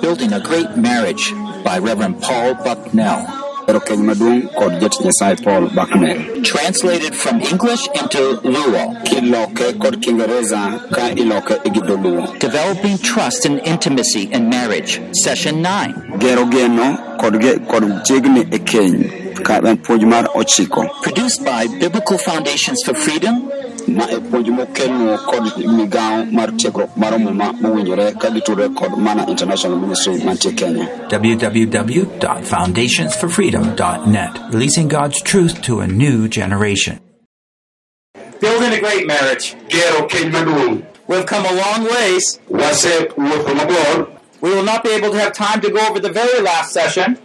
Building a Great Marriage by Reverend Paul Bucknell. Ero keny maduong' kod jatich Nyasaye Paul Bucknell. Translated from English into Luo. Kiloke kod Kiingereza ka iloke gi dholuo. Developing Trust and Intimacy in Marriage. Session 9. Gero geno kod ge- kod chiegni e keny ka en puonj mar ochiko. Produced by Biblical Foundations for Freedom Ma e puonj mokelno kod migawo mar tiegruok mar muma mowinjore ka gitudore kod Mana International Ministry mantie Kenya. www.foundationsforfreedom.net, releasing God's truth to a new generation. Building a great marriage. Gero keny maduong'. We've come a long ways. Wasewuotho mabor. We will not be able to have time to go over the very last session,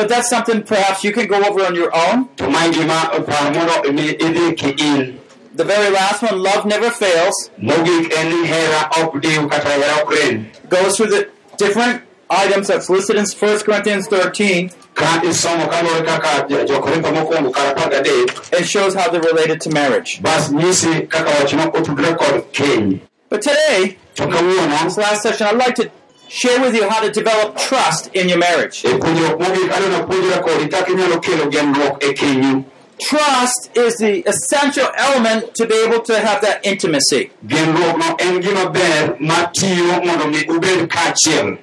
Ok wanyal bedo kod kinde mwanyalo donjogo gikone rang'iny mogik. but that's something perhaps you can go over on your own. To ma en gima paro mondo imi idhi ki in. The very last one, love never fails, Mogik en ni hera ok diw kata hera ok rem. goes through the different items that's listed in 1 Corinthians 13 Ka isomo kaluwore kaka jo- jo-Korintho mokwongo kar apar gadek, and shows how they're related to marriage. bas nyisi kaka wachno otudore kod keny. But today, this last session, I'd like to share with you how to develop trust in your marriage. puonjruok mogik adwa napuonjra kodi kaka inyalo kelo genruok kenyu. Trust is the essential element to be able to have that intimacy. Genruokno en gima ber matiyo mondo mi ubed kaachiel.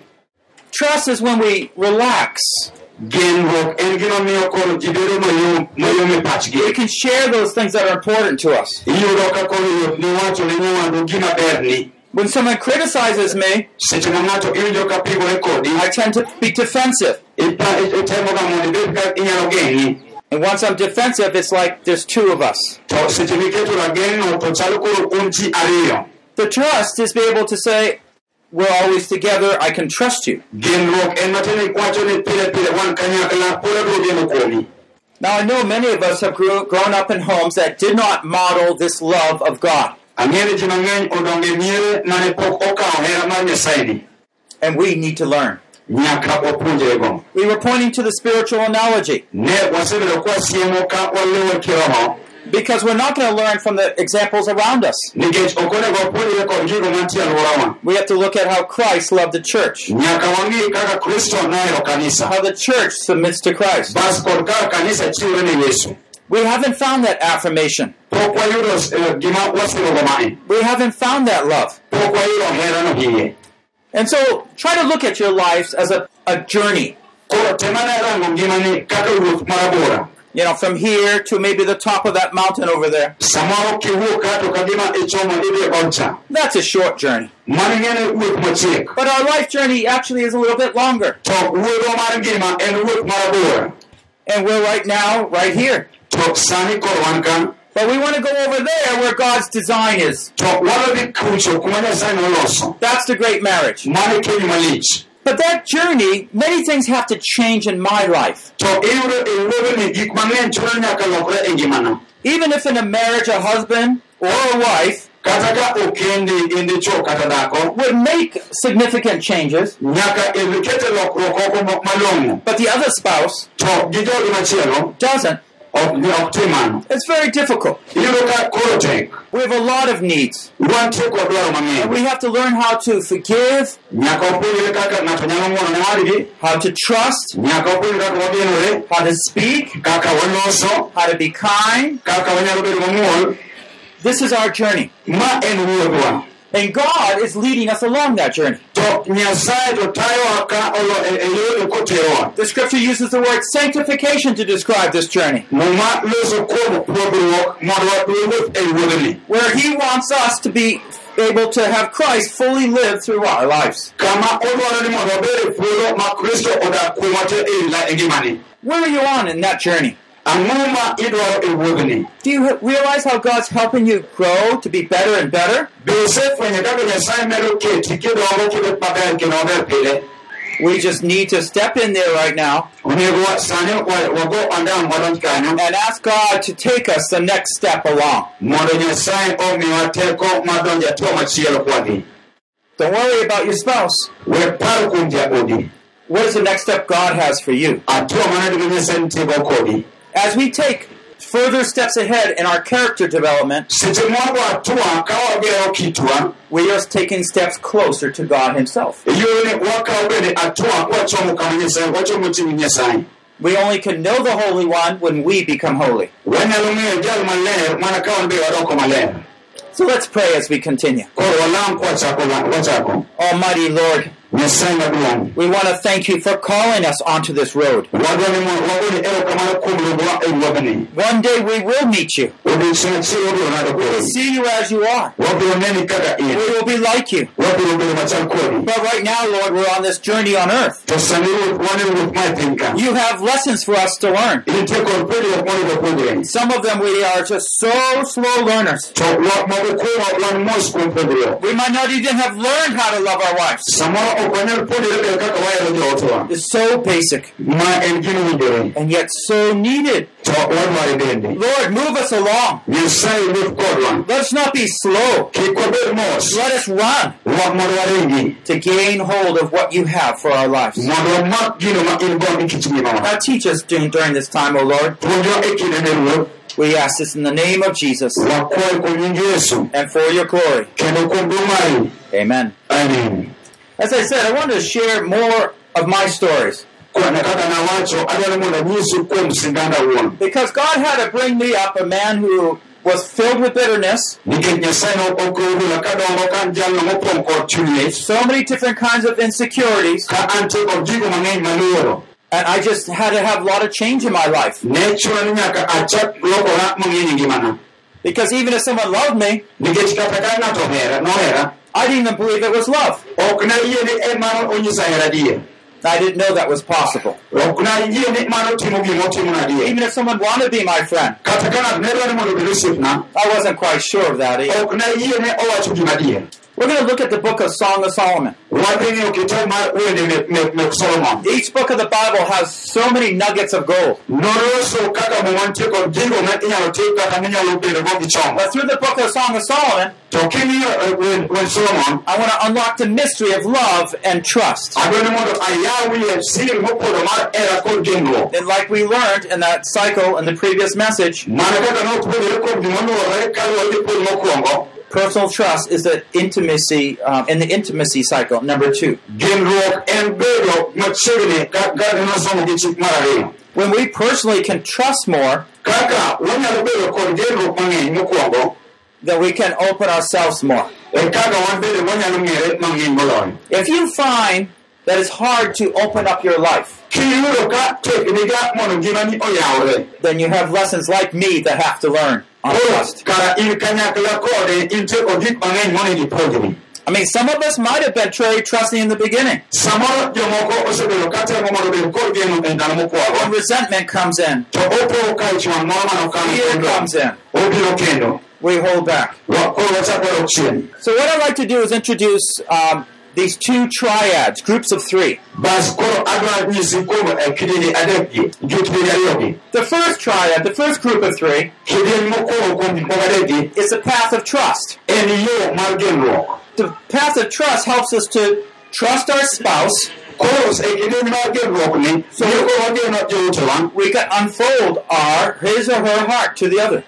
Trust is when we relax. Genruok en gima miyo koro ji bedo mayom mayom We can share those things that are important to us. When someone criticizes me, I tend to be defensive. And once I'm defensive, it's like there's two of us. The trust is be able to say, we're always together, I can trust you. Now, I know many of us have grew, grown up in homes that did not model this love of God. Ni ji mang'eny odongo e miere mane pok okawo hera mar. And we need to learn. Nyaka wapuonjrego. We were pointing to the spiritual analogy Ne wasebedo ka wasiemo ka waluwo kiroho because we're not going to learn from the examples around us. nikech ok onego wapuonjre kod gigo mantie alworawa. We have to look at how Christ loved the church, Nyaka wang'i kaka Kristo nohero kanisa. how the church submits to Christ. Bas kod kaka kanisa chiwore ne Yesu. We haven't found that affirmation. We haven't found that love. And so try to look at your lives as a, a journey. You know, from here to maybe the top of that mountain over there. That's a short journey. But our life journey actually is a little bit longer. And we're right now, right here. To sani koro wan. But we want to go over there where God's design is. To wadhi kucho kuma Nyasaye noloso. That's the great marriage. Mano keny malich. But that journey, many things have to change in my life. To iyudo wuodhoni gik mang'eny chuno nyaka lokre ngimano. Even if in a marriage, a husband or a wife Kata ka okendi in dichuo kata dhako, would make significant changes, nyaka ikete lokruok oko mo- malong'o. but the other spouse To gi jogi machielo, doesn't, ok ok tim it's very difficult. Iyudo ka koro tek. We have a lot of needs. Wantie kod dwaro And we have to learn how to forgive, Nyaka wapuonjre kaka ng'ato nyalo ng'uono ne wadgi. how to trust, Nyaka wapuonjre kaka wagenore, how to speak, how to be kind. kaka wanyalo bedo mamuol. This is our journey. Ma en wuodhwa. And God is leading us along that journey. To Nyasaye to tayowa ka olo yore koterowa. The scripture uses the word sanctification to describe this journey, Muma loso kuom puodhruok mondo waduogo wuodhni. where He wants us to be able to have Christ fully live through our lives. Kama odwaro ni mondo wabed puodho ma Kristo odak kuomwa te la- ngimani. Where are you on in that journey? Ang'o ma idwaro wuodhni? Do you realize how God's helping you grow to be better and better? Be isefwenyo kaka Nyasaye medo keti kidongo kibet maber kendo maber pile? We just need to step in there right now Onego wa- sani wa- wago andam wadonj kanyo and ask God to take us the next step along. mondo Nyasaye omiwa teko mar donjo tuo machielo kwadhi. Don't worry about your spouse. We paro kuom jaodi. What is the next step God has for you? Atua mane gima Nyasaye nitiego kodi. As we take further steps ahead in our character development, seche moko atua ka wagero kitwa we are taking steps closer to God Himself. yone wakawo bende atua wachomo kama nyasaye wachomo ting nyasaye We only can know the Holy One when we become holy. wanyalo ng'eyo jal maler mana ka wan be wadoko maler So let's pray as we continue. Almighty Lord, we want to thank you for calling us onto this road. wadwa ni mo- wagoni erokamano kuom luongowa wuodhni One day we will meet you. odiochieng' achiel wabiro ng'ado We'll see you as you are. wabiro neni kaka in We will be like you. wabiro bedo machal kodi But right now, Lord, we're on this journey on earth. to sani ruoth wan ruoth ma piny ka You have lessons for us to learn. intie kod puonjruok monego puonjre Some of them we are just so slow learners. to wa- moko kuom wan mos kuom puonjruok We might not even have learned how to love our wives. Samoro ok wanyal puonjore bende kaka wahero jootwa It's so basic ma en gino winjore and yet so needed. to wadware bende Lord, move us along. nyasaye wuoth kodwa Let us not be slow. kik wabed mos Let us run to gain hold of what you have for our lives. mondo wamak gino ma in go gi kit ngimawa Now teach us during, during this time, O Lord. puonjwa kinde ne ruoth We ask this in the name of Jesus wakwayo kuom nying yesu and for your glory. kendo kuom duong' mari Amen. amen As I said, I wanted to share more of my stories. Because God had to bring me up a man who was filled with bitterness, so many different kinds of insecurities, and I just had to have a lot of change in my life. Because even if someone loved me, nikech kata ka ng'ato ohera nohera I didn't even believe it was love. ok nayie ni en mano onyisa hera adier I didn't know that was possible. ok nayie ni mano timo gima otimona adier Even if someone wanted to be my friend, kata ka ng'ato ne dwaro ni mondo obed osiepna I wasn't quite sure of that either. We're going to look at the book of Song of Solomon. Each book of the Bible has so many nuggets of gold. But through the book of Song of Solomon, I want to unlock the mystery of love and trust. And like we learned in that cycle in the previous message, mana kaka nopuonjore kuom gimoluwore kaluwore gi puonj mokwongo personal trust is the intimacy, um, in the intimacy cycle, number two. genruok en bedo machiegni ka ka nosomo gi chik mar ariyo When we personally can trust more, kaka wanyalo bedo kod genruok mang'eny mokwongo then we can open ourselves more. kaka wan bende wanyalo ng'ere mang'eny moloyo If you find that it's hard to open up your life, kiyudo ka tekniga mondo ngimani oyawre then you have lessons like me that have to learn on trust. kara in kanyakla kode intie kod gik mang'eny monego ipuonjri I mean, some of us might have been very trusting in the beginning. samoro jomoko osebedo ka temo mondo obed kod geno When resentment comes in, to opo ka ich wang' moro manokano fear comes in, we hold back. Wa- koro wachak wadok chien So, what I'd like to do is introduce um, these two triads, groups of three. bas koro adwa nyisi kuom eh, kidienje adekgi gi kidienje ariyogi The first triad, the first group of three, kidieny mokwongo kuom gik moko adekgi is the path of trust. The path of trust helps us to trust our spouse. koro e kidieny mar genruokni miyo koro wageno jootewa We can unfold our his or her heart to the other.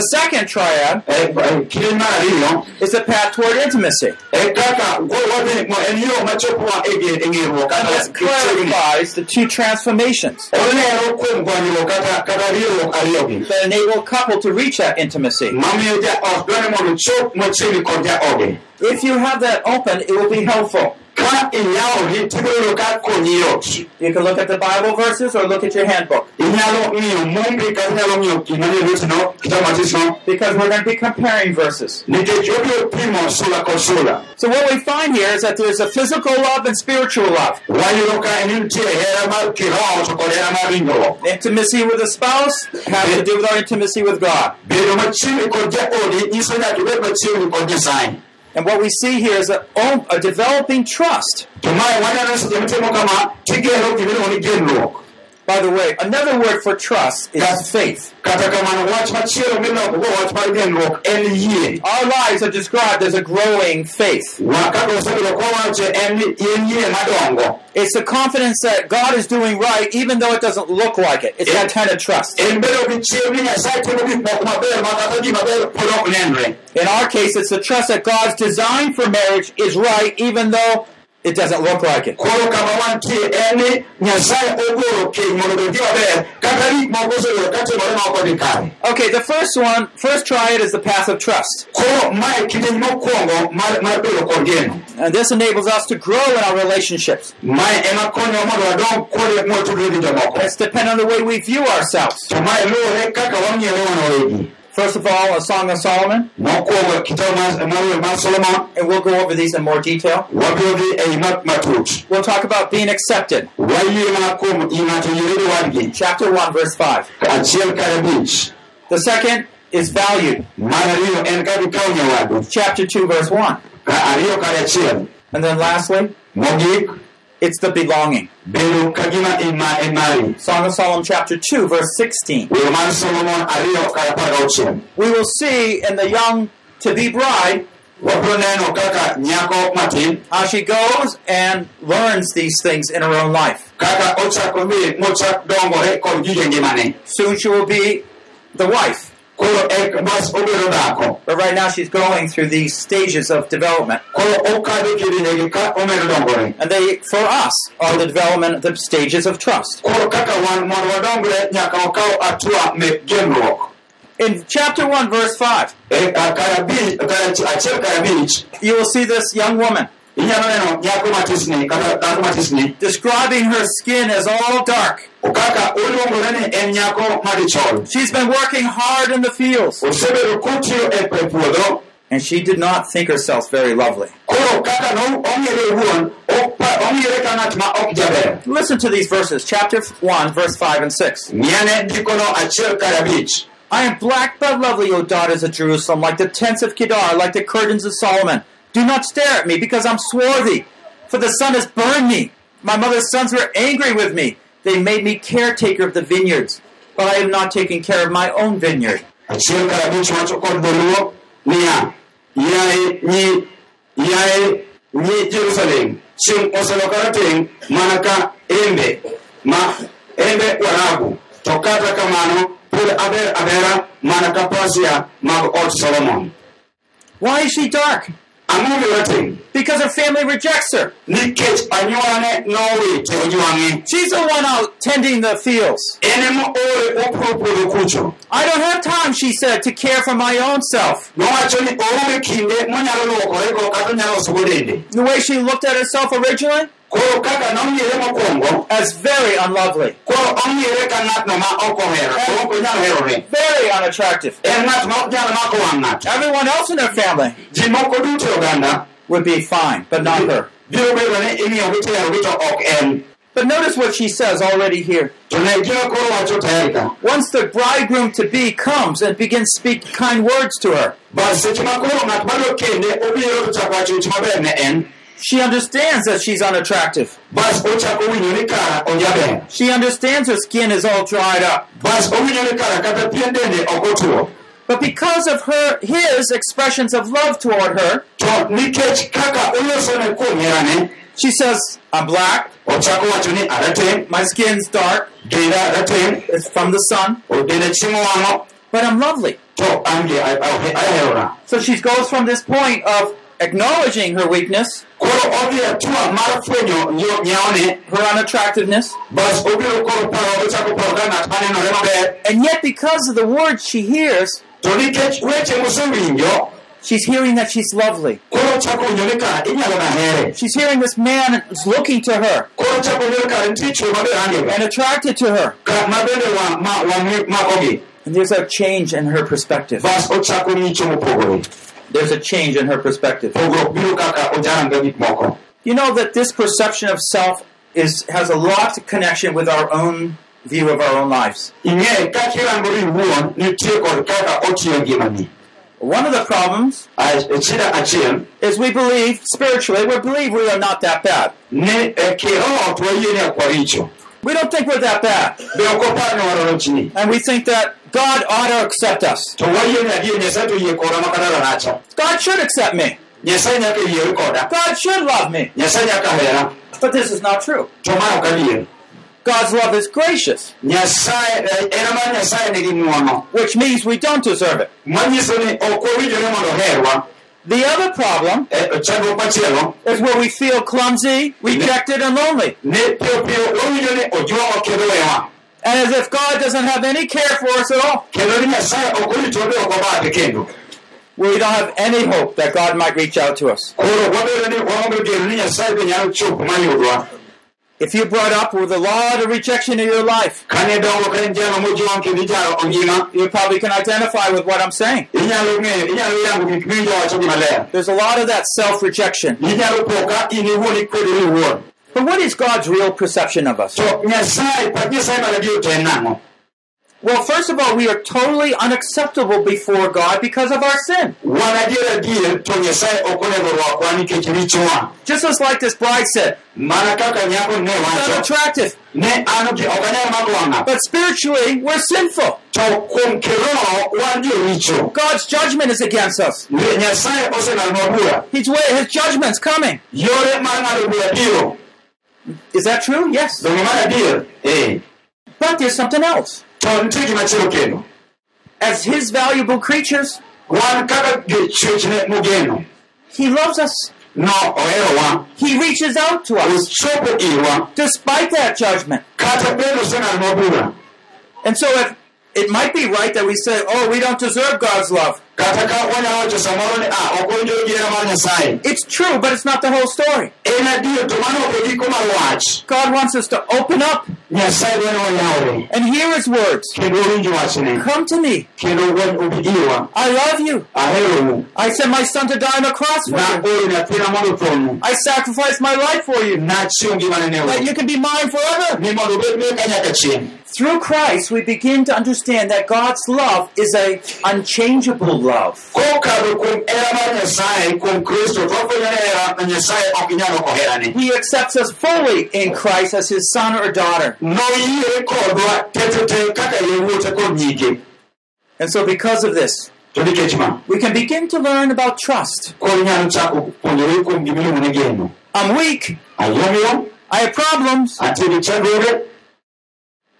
Mwayier chunywa ng'ato kod nyawadgi yero ne wadgi chunye The second triad E- e kidieny mar ariyo is the path toward intimacy. e kaka koro wadhi mo- en yo machopowa e ge- e ng'eruok And this clarifies the two transformations olero kuom gwanyruok kata kata riwruok ariyogi that enable a couple to reach that intimacy. mamiyo jaot dwani mondo chop machiegni kod jaoge If you have that open, it will be helpful. Ka iyawori tibiro ka konyi yot You can look at the Bible verses or look at your handbook. Inyalo ng'iyo mumbi kata inyalo ng'iyo gimanie lwetino kitabu matisno because we're going to be comparing verses. nikech obiro pimo sula kod sula So what we find here is that there's a physical love and spiritual love. wayudo ka en nitie hera mar kiroho to kod hera mar ringruok Intimacy with a spouse has to do with our intimacy with God. And what we see here is a, oh, a developing trust. To mae waneno seche mitimo kama tigero gimiluongo ni genruok By the way, another word for trust is faith. kata kamano wach machielo milokogo wach mar genruok en yie Our lives are described as a growing faith. wa kaka osebedo kowache en ni en yie madongo It's the confidence that God is doing right, even though it doesn't look like it. It's that kind of trust. en bedo gi chir ni nyasaye timo gik moko maber ma kata gima ber pod ok nenre In our case, it's the trust that God's design for marriage is right, even though it doesn't look like it. koro kama wantie en ni nyasaye ogoro keny mondo obed gima ber kata gik moko osebedo katimore ma ok odhi kare Okay, the first one, first triad is the path of trust. koro mae kidieny mokwongo mar mar bedo kod geno And this enables us to grow in our relationships. mae ema konyowa mondo wadong kuonde mwatudre gi jomoko It's dependent on the way we view ourselves. To mae luwore kaka wang'iere wan wawegi First of all, a Song of Solomon, mokwongo kitabu mar- mar wer mar solomon and we'll go over these in more detail. wabiro dhi ei ma- matut We'll talk about being accepted. wayie ma kuom i ng'ato yiere gi wadgi Chapter 1, verse 5. achiel kar abich The second is valued. mar ariyo en ka gikawo nyawadu Chapter 2, verse 1. ka ariyo kar achiel And then lastly, it's the belonging. Song of Solomon, chapter 2, verse 16. wer mar solomon ariyo kar apar gauchiel We will see in the young to be bride how she goes and learns these things in her own life. Soon she will be the wife. Koro ek bas obedo dhako But right now she's going through these stages of development. koro okadho kidienjegi ka omedo dongore. And they, for us, are the development, of the stages of trust. koro kaka wan mondo wadongre nyaka wakaw atua mek genruok In chapter 1, verse 5, E, a- kar abich kar ach- achiel kar abich you will see this young woman inyalo neno nyako matisni kata dhako matisni describing her skin as all dark. kaka oluongore ni en nyako madichol She's been working hard in the fields, osebedo kotiyo puodho and she did not think herself very lovely. Oh, koro kaka no- ong'ere owuon opa- ong'ere ka ng'at ma ok jaber Listen to these verses, chapter 1, verse 5 and 6. ng'iane ndikono achiel kar abich I am black but lovely, O daughters of Jerusalem, like the tents of Kedar, like the curtains of Solomon. Do not stare at me, because I'm swarthy, for the sun has burned me. My mother's sons were angry with me. They made me caretaker of the vineyards, but I am not taking care of my own vineyard. achiel kar abich wacho kod dholuo niya yaye nyi yaye nyi jerusalem chieng' oselokore ting' mana ka embe ma embe warabu to kata kamano pod aber abera mana ka pasia mag ot solomon Why is she dark? Because her family rejects her. nikech anywolane nowito ojwang'e She's the one out tending the fields. en ema ore opuro puodho kucho I don't have time, she said, to care for my own self. nowacho ni oonge kinde monyalo luokorego kata onyalo losogo dende The way she looked at herself originally, koro kaka nong'iere mokwongo as very unlovely, koro ong'iere ka ng'atno ma ok ohero to ok onyal herore very unattractive. en ma ok nyal mako wang' ng'ato Everyone else in her family ji moko duto would be fine, but not her. biro bedo ni ing'iyogi to herogi to But notice what she says already here. to ne gima koro wacho tayari ka. Once the bridegroom to be comes and begins speaking kind words to her, bas seche ma koro ng'at madwa kende obiro to chako wacho weche maber ne en she understands that she's unattractive. bas ochako winjo ni kara ojaber She understands her skin is all dried up. bas owinjo ni kara kata pien dende ok otuo But because of her his expressions of love toward her, to nikech kaka olosone kuom herane she says, I'm black, ochako wacho ni arateng' my skin's dark, it's from the sun, denda chiemo wang'o. But I'm lovely. to an ge aherora So she goes from this point of acknowledging her weakness, koro odhi atua mar fwenyo nyo- nyawone her unattractiveness, bas obiro koro paro ochako paro ka ng'at manenore maber. And yet because of the words she hears, to nikech weche mosewinjo she's hearing that she's lovely. koro ochako winjo ni kara inyalo na here She's hearing this man is looking to her. Koro ochako winjo ni kara nitie chuo maber angega and attracted to her. ka ma bende wang' ma- wang' makogi And there's a change in her perspective. Bas ochako ng'icho mopogore There's a change in her perspective. pogruok biro kaka ojaranga gik moko You know that this perception of self is has a lot of connection with our own view of our own lives. ing'e ka kirangori iwuon nitie kod kaka otiyo ngimani One of the problems is we believe spiritually, we believe we are not that bad. ni kiroho to wayie ni akwaricho We don't think we're that bad. be ok wapar ni waromo chini And we think that God ought to accept us. God should accept me. God should love me. But this is not true. God's love is gracious, which means we don't deserve it. The other problem is where we feel clumsy, rejected, and lonely. And as if God doesn't have any care for us at all. We don't have any hope that God might reach out to us. If you're brought up with a lot of rejection in your life, you probably can identify with what I'm saying. There's a lot of that self rejection. Inyalo po ka in iwuon ikwedori iwuon But what is God's real perception of us? to nyasaye pach nyasaye mar adier to en nang'o Well, first of all, we are totally unacceptable before God because of our sin. wan adier adier to nyasaye ok onego rwakwa nikech richowa Just as like this bride said, mana kaka ne not wacho attractive. ne an ok ok anyal But spiritually, we're sinful. to kuom kiroho wan joricho God's judgment is against us. nyasaye oseng'adonwa bura His way, His judgment's coming. Is that true? Yes. donge mar adier ee But there's something else. to nitie gimachielo kendo As His valuable creatures, wan kaka chwechne mogeno He loves us. no oherowa He reaches out to us despite that judgment. kata bende oseng'adonwa bura And so, if it might be right that we say, "Oh, we don't deserve God's love," kata ka wanyalo wacho samoro ni ah ok owinjore gi hera mar nyasaye it's true, but it's not the whole story. en adier to mano ok giko mar wach God wants us to open up nyasaye dwani wayawre and hear His words. kendo winj wachne Come to me. kendo wan obi irwa I love you. I sent my son to die on the cross for you. naoro nyathina mondo thonu I sacrificed my life for you. nachiwo ngimane ne That you can be mine forever. Through Christ, we begin to understand that God's love is a unchangeable love. He accepts us fully in Christ as His son or daughter. And so, because of this, we can begin to learn about trust. I'm weak. I have problems.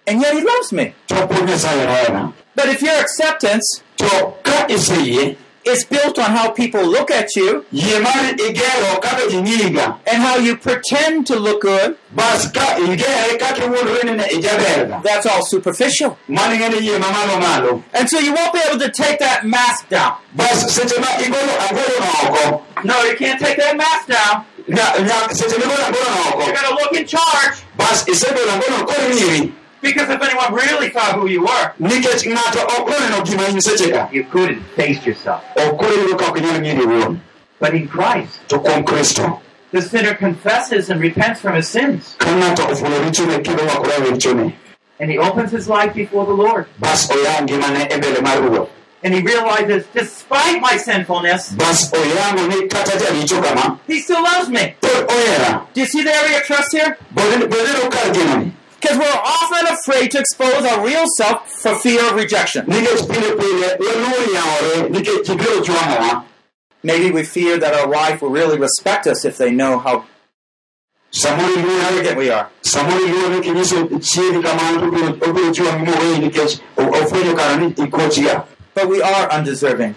Antie gi chandruoge And yet He loves me. to pod nyasaye hera But if your acceptance to ka iseyie is built on how people look at you yie mar igero kaka ji ng'iga and how you pretend to look good, bas ka igere kaka iwuondore ni ne ijaberga that's all superficial. mano ng'eni yie mamalo malo And so you won't be able to take that mask down. bas seche ma igolo angolo no you can't take that mask down. nya- nya- seche migolo angolo no You're going to look in charge. Bas isegolo angolo koro ng'iri Because if anyone really saw who you were, nikech ng'ato ok gima in sechega You couldn't face yourself. ok koro iyudo ka ok inyal ng'iri iwuon But in Christ, to kuom kristo the sinner confesses and repents from his sins, ka ng'ato ofulo richone kendo wakore e richone and he opens his life before the Lord. bas oya ngimane e mbele mar ruoth And he realizes, despite my sinfulness, bas oyango ni kata jaricho kama. he still loves me. do you see the area of trust here? Because we're often afraid to expose our real self for fear of rejection. Maybe we fear that our wife will really respect us if they know how arrogant we are. But we are undeserving.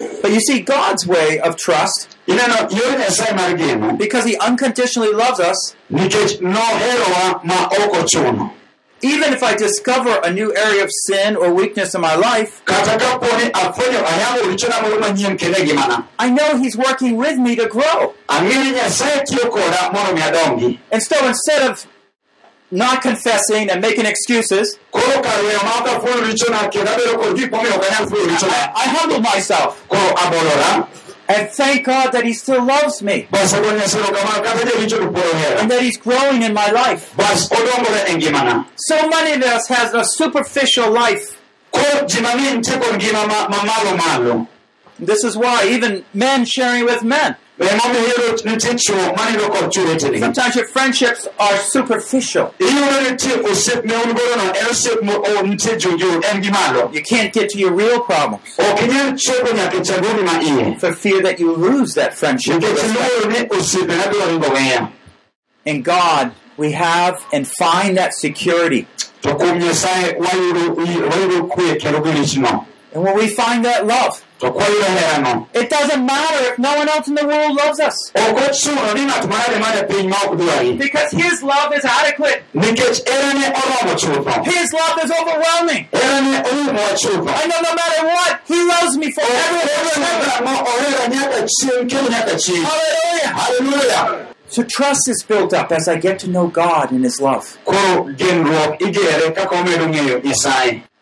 To ok owinjore But you see, God's way of trust, ineno yor nyasaye mar geno because He unconditionally loves us, nikech noherowa ma ok ochuno even if I discover a new area of sin or weakness in my life, kata kaponi afwenyo ayango richona moro manyien kendo e I know He's working with me to grow. ang'e ni nyasaye tiyo koda mondo mi adongi And so instead of not confessing and making excuses, I, I myself and thank God that He still loves me and that He's growing in my life. So many of us has a superficial life. This is why even men sharing with men. Emomiyo nitie chuo manindo kod chuo wetegi Sometimes your friendships are superficial. iyudo nitie osiep ne un godo no en osiep ma o nitie junjur en gi malo You can't get to your real problems ok inyal chopo nyaka chandruogi ma iye for fear that you lose that friendship. or nikech respect. iluoro ni osiepena biro ringo weya In God, we have and find that security. to kuom nyasaye wayudo wayudo kwe kendo gi richno And when we find that love, to kwayudo herano it doesn't matter if no one else in the world loves us. ok ochuno ni ng'at manade mane piny ma ok dwari Because His love is adequate. nikech erene oromo chutho His love is overwhelming. erene oumowa chutho I know no matter what, He loves me forever and ever. ma ohera nyaka chieng' kendo nyaka chieng' Hallelujah. So trust is built up as I get to know God and His love.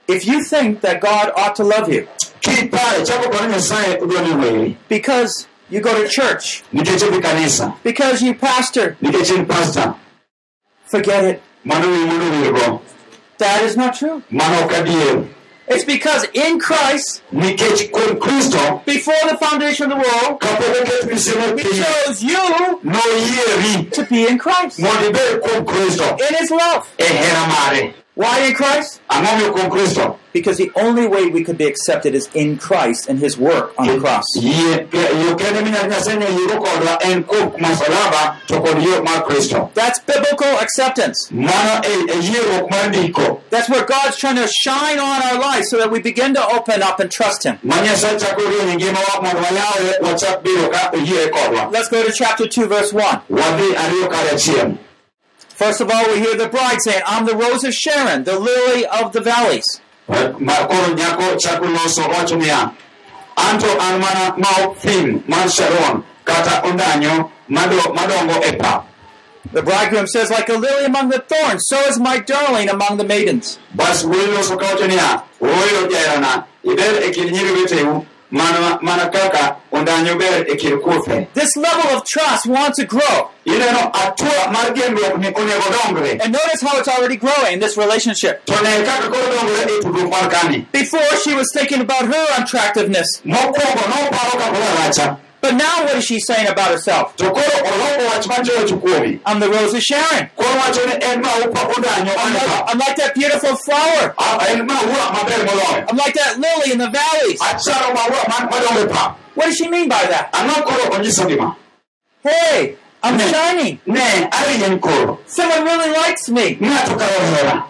Koro genruok igere kaka omedo ng'eyo nyasaye If you think that God ought to love you kipare chako paro nyasaye odwa ni weri because you go to church, nikech odhi kanisa because you pastor, nikech en pasta forget it. mano wi mondo wirgo That is not true. mano ok adier It's because in Christ, nikech kuom kristo before the foundation of the world, kapok oket misemo He chose you to be in Christ, mondo ibed kuom kristo in His love. Why in Christ? ang'o miyo kuom kristo Because the only way we could be accepted is in Christ and His work on the cross. yie yo kende minyalo nyasaye nyalo yudo kodwa en kuom masalaba to kod yo mar That's biblical acceptance. mano e e yieruok mar That's where God's trying to shine on our lives so that we begin to open up and trust Him. ma nyasaye chako rieny ngimawa mondo wayawre wachak bedo ka oyiere Let's go to chapter 2, verse 1. First of all, we hear the bride saying, I'm the rose of Sharon, the lily of the valleys. ma koro nyako chako loso wacho niya anto an mana ma thim mar sharon kata ondanyo madongo e pap The bridegroom says, Like a lily among the thorns, so is my darling among the maidens. Bas wuoyi loso ka wacho niya ooyo jaherana iber kind nyiri weteu mana mana kaka ondanyo ber kind kuthe This level of trust wants to grow. ineno atua mar genruok ni onego dongre And notice how it's already growing in this relationship. to ne kaka koro dongre tudruok mar kani Before, she was thinking about her attractiveness. Mokwongo noparo kako racha But now, what is she saying about herself? to koro oloko wach machocho kuomi I'm the rose of Sharon. koro wacho ni en maupa ondanyo I'm like, I'm like that beautiful flower. En maua maber moloyo I'm like that lily in the valleys. acharo maua man- madongo pap What does she mean by that? ang'o koro onyiso gima Hey, I'm shining. ne arieny koro Someone really likes me. ng'ato ka ohera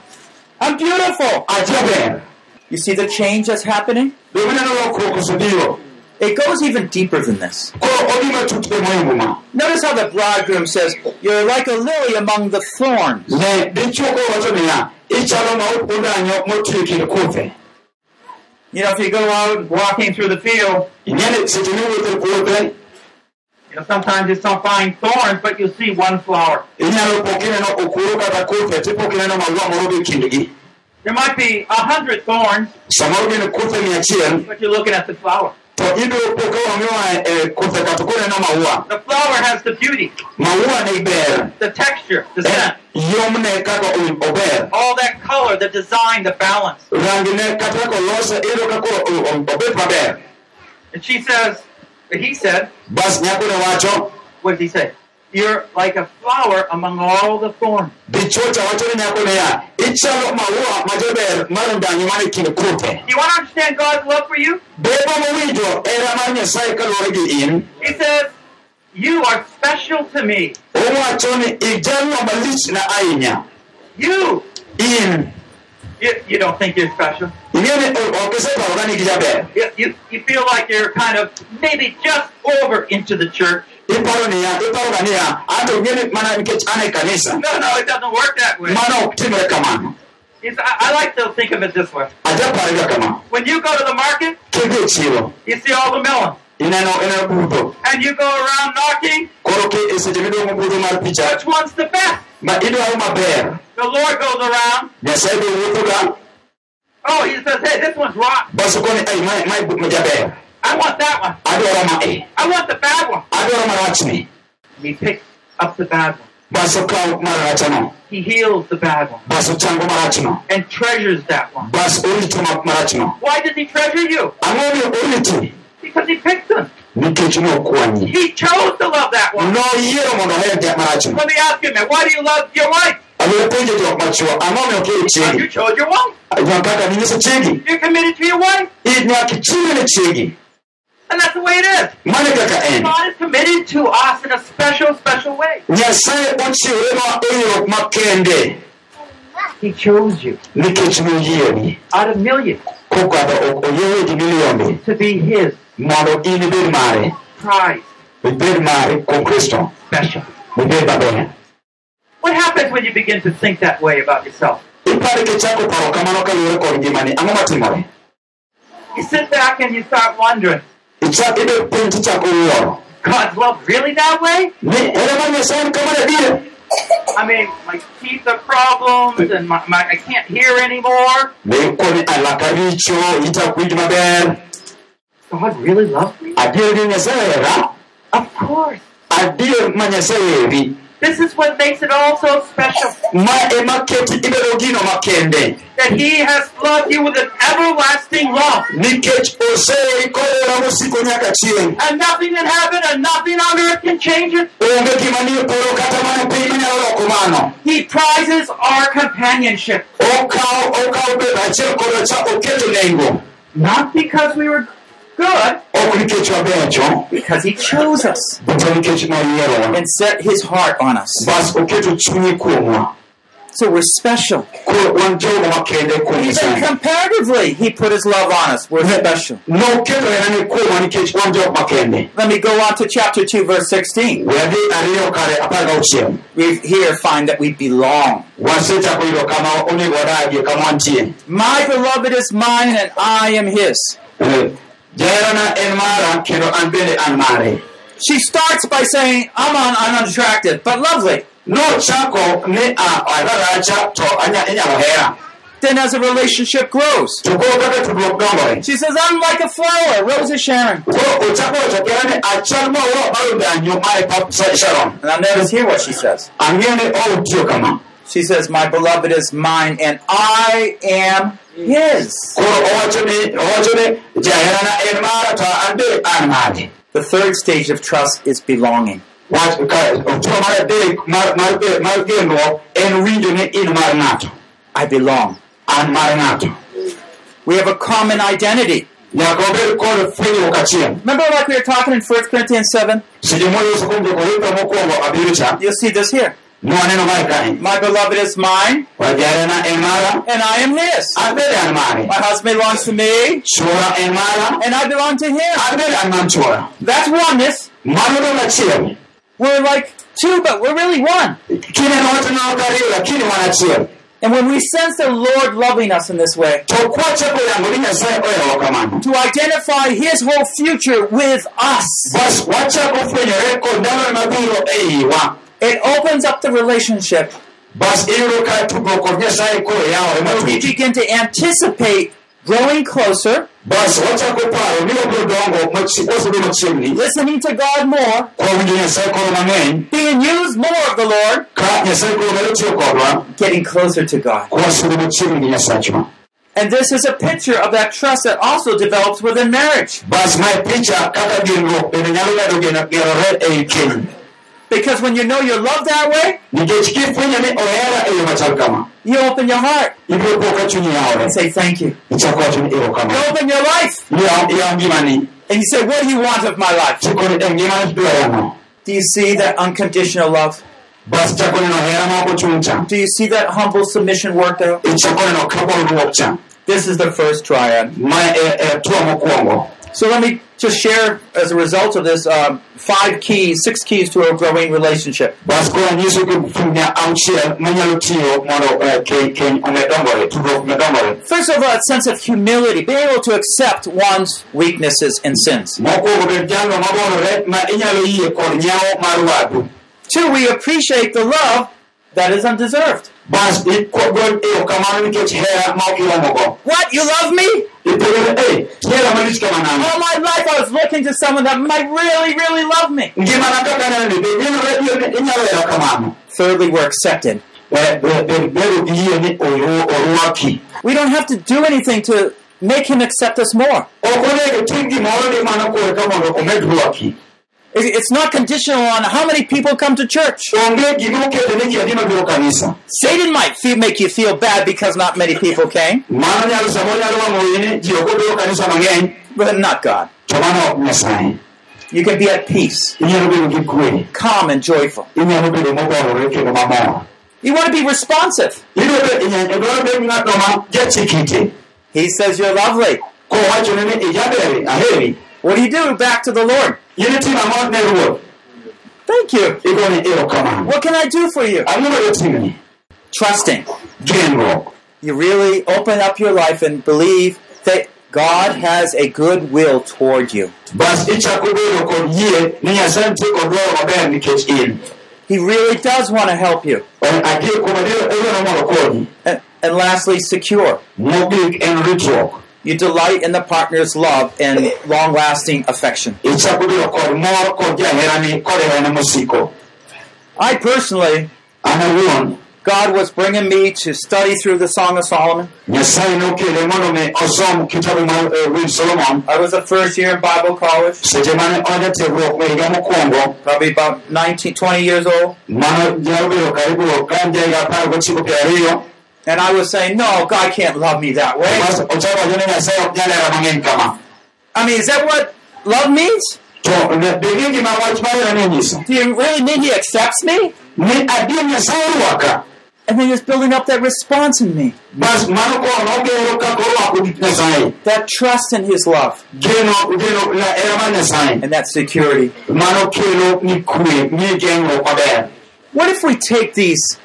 I'm beautiful. You see the change that's happening? Domineno lokruok osebiro It goes even deeper than this. koro odhi matut moingo ma Notice how the bridegroom says, You're like a lily among the thorns. ne dichuo koro wacho niya ichalo maup ondanyo motwi You know, if you go out walking through the field, ing'eni seche miwuotho puothe you know, sometimes you don't find thorns, but you'll see one flower. inyalo pok ineno okuro kata kuthe tipok ineno maua moro gi kindgi There might be a hundred thorns, samoro gin kuthe mia achiel but you're looking at the flower. To ibiro po ka wang'iwa e kuthe ka to koro ineno maua. The flower has the beauty, maua ne ber the texture, the Eh, scent, yomne kaka o- ober all that color, the design, the balance. And she says, he said, bas nyakone wacho. what did he say? You're like a flower among all the thorns. dichuo cha wacho ni ichalo maua majaber mar ndanyo man kind kuthe You want to understand God's love for you? bebo mowinjo era mar nyasaye kaluwore in He says, You are special to me. owacho ni ijalno malichna ahinya You. in You, you don't think you're special. ing'eni ok iseparora ni gijaber You, you, you feel like you're kind of maybe just over into the church. iparo niya iparoga niya anto ah, ing'eni mana nikech an kanisa No, no, it doesn't work that way. mano ok timre kamano It's, I, I like to think of it this way. When you go to the market, you see all the melons. ineno ineno budho And you go around knocking, koro ki seche midwong'o budho mar picha which one's the best? Ma idwaro maber The Lord goes around. nyasaye be wuothoga Oh, he says, hey, this one's rotten. baso koni ai mae mae majaber I want that one. adwaro I want the bad one. adwaro marachni He picks up the bad one. baso kaw marachno He heals the bad one baso chango marachno and treasures that one. bas orito marachno Why does he treasure you? ang'o miyo oriti Because he picked them. He chose to love that one. noyiero mondo oher jal marachno Let me ask you, man, why do you love your wife? abiro penjo jok machuo ang'o miyo okiro Well, chiegi you chose your wife. ninyiso chiegi You're committed to your wife. nyaka ichiwe ne chiegi And that's the way it is. e God is committed to us in a special, special way. nyasaye ochiworenwa e yo makende He chose you out of millions kokadho oyieyo ji milionde to be His mondo in ibed mare. Ibed mare kristo Special. ibed maber What happens when you begin to think that way about yourself? ipare kichako paro kamano kaluwore kod ngimani ang'o matimore You sit back and you start wondering, ichak ibed piny tichako wuoro God's love really that way? ni ere mar nyasaye en kamano adier I mean, my teeth are problems and my, my I can't hear anymore. be koni alaka richo ita winj maber God really loves me? nyasaye hera Of course. adier ma nyasaye heri This is what makes it all so special. ma eh, ema keti makende That He has loved you with an everlasting love. nikech oseikore mosiko nyaka chieng' eh? And nothing in heaven and nothing on earth can change it. onge gima nie polo kata mana piny manyalo loko mano He prizes our companionship. okawo okawo bedo achiel koda cha oketo nengo Not because we were good, ok nikech wabecho because He chose us to nikech noyierowa and set his heart on us. bas oketo chunye kuomwa So we're special. koro wan jogo makende kuom Even comparatively, he put his love on us. We're special. noketo herane kuomwa nikech wan jok makende Let me go on to chapter 2, verse 16. we adhi ariyo kare apar gauchiel We here find that we belong. wasechako yudo kama onego wadagie My beloved is mine and I am his. Jaherana en mara kendo an bende an mare. She starts by saying, I'm un- unattractive, but lovely. nochako ni a adaracha to anya- inyalo hera Then as the relationship grows, to koro kaka tudruok dongore she says, I'm like a flower, Rose of Sharon. koro ochako wachokera ni achal maua mar danyo ma pap Sa- sharon. Now here what she says. Ang'e ni outiyo kama She says, My beloved is mine and I am his. koro owacho ni owacho ni jaherana en mara to an be an mare The third stage of trust is belonging. wach ka otuo mar adek mar mar be- mar genruok en winjo ni in mar ng'ato I belong. an mar ng'ato We have a common identity. nyaka wabed kod fwenyruok achiel Remember, like we were talking in 1 Corinthians 7? seche moyuso kuom jokorintho mokwongo abiriyo cha You'll see this here. Nwaneno mae kae My beloved is mine. Wajarena en mara and I am his. an bende an mare My husband belongs to me. Chuora en mara and I belong to him. an bende an man chuora That's oneness. We're like two, but we're really one. kineno wateno ok ariyo lakini wan achiel And when we sense the Lord loving us in this way, to kwachako yango ni nyasaye oherowa kamano to identify his whole future with us, bas wachako fwenyore kod ndalone mabiro iwa it opens up the relationship. Bas iyudo ka tudruok kod nyasaye koro yawore where we begin to anticipate growing closer, bas wachako paro ni wabiro dongo machi- wasebedo machiegni listening to God more, kwawinjo nyasaye koro mang'eny being used more of the Lord, ka nyasaye koro medo tiyo kodwa getting closer to God. kwasudo machiegni gi nyasachwa And this is a picture of that trust that also develops within marriage. Because when you know you're loved that way, nikech kifwenyo ni ohera yo machal kama you open your heart ibiro po ka chunyi yawore and say thank you. ichako wacho ni You open your life and you say, What do you want of my life? chiko ni ngimani dwarano Do you see that unconditional love? bas chako neno hera ma ok ochung' cha Do you see that humble submission worked out? ichako neno ka bolruok cha This is the first triad. ma e e tuo So let me just share, as a result of this, um, five keys, six keys to a growing relationship. bas koro nyiso gi funya auchiel manyalo tiyo mondo eh, ke- keny omed dongore tudruok med dongore First of all, a sense of humility, being able to accept one's weaknesses and sins. mokwongo bed jalno mabolore ma inyalo yie kod nyawo mar wadu Two, we appreciate the love that is undeserved. Bas ikogol erokamano nikech hera ma ok iromogo What? You love me? ipogore hera malich kama nang'o All my life I was looking to someone that might really, really love me. ngimana kaka neno ni be nenore ni inyalo hero kamano Thirdly, we're accepted. Be- be- bedo gi yie ni oru- orwaki We don't have to do anything to make him accept us more. Ok onego itim gimoro ni mana kuwe ka mondo omed rwaki It- It's not conditional on how many people come to church. onge gima oketo ni ji adi mabiro kanisa Satan might feel, make you feel bad because not many people came, mano nyalo samoro nyalo wang'o wiyi ni ji ok obiro kanisa mang'eny but not God. to mano ok nyasaye You can be at peace, inyalo bedo gi kwe calm, and joyful. inyalo bedo mogorore kendo mamor You want to be responsive. idwaro idwaro bedo ng'ato ma jachik ite He says you're lovely. kowachone ni ijaberi aheri What do you do? Back to the Lord. In itimo ang'o ne ruoth Thank you. What can I do for you? ang'o ma dotimni Trusting. You really open up your life and believe that God has a good will toward you. bas ichako bedo kod yie ni nyasaye nitie kod dwaro maber nikech in He really does want to help you. En adier kuom adier odwaro mondo konyi And, and lastly, secure. mogik en ritruok You delight in the partner's love and long lasting affection. ichako bedo kod mor kod jaherani kod herane mosiko I personally, God was bringing me to study through the Song of Solomon. nyasaye nokele mondo mi osom kitabu mar eh, I was a first year in Bible college, seche mane oja tiegruok higa mokwongo probably about 19, 20 years old. Mano nyalo bedo karibu ka en jahiga apar gochiko piero ariyo And I was saying, no, God can't love me that way. Bas ochako wacho ni nyasaye ok nyal hera mang'eny kama I mean, is that what love means? to ne- bing'e gima wach mar herani onyiso Do you really mean He accepts me? ni adier nyasaye rwaka And then He's building up that response in me, bas mano koro nogero kaka orwako gik nyasaye that trust in His love, geno geno la hera mar nyasaye and that security. mano kelo ni kwe ni geng'ruok maber What if we take these,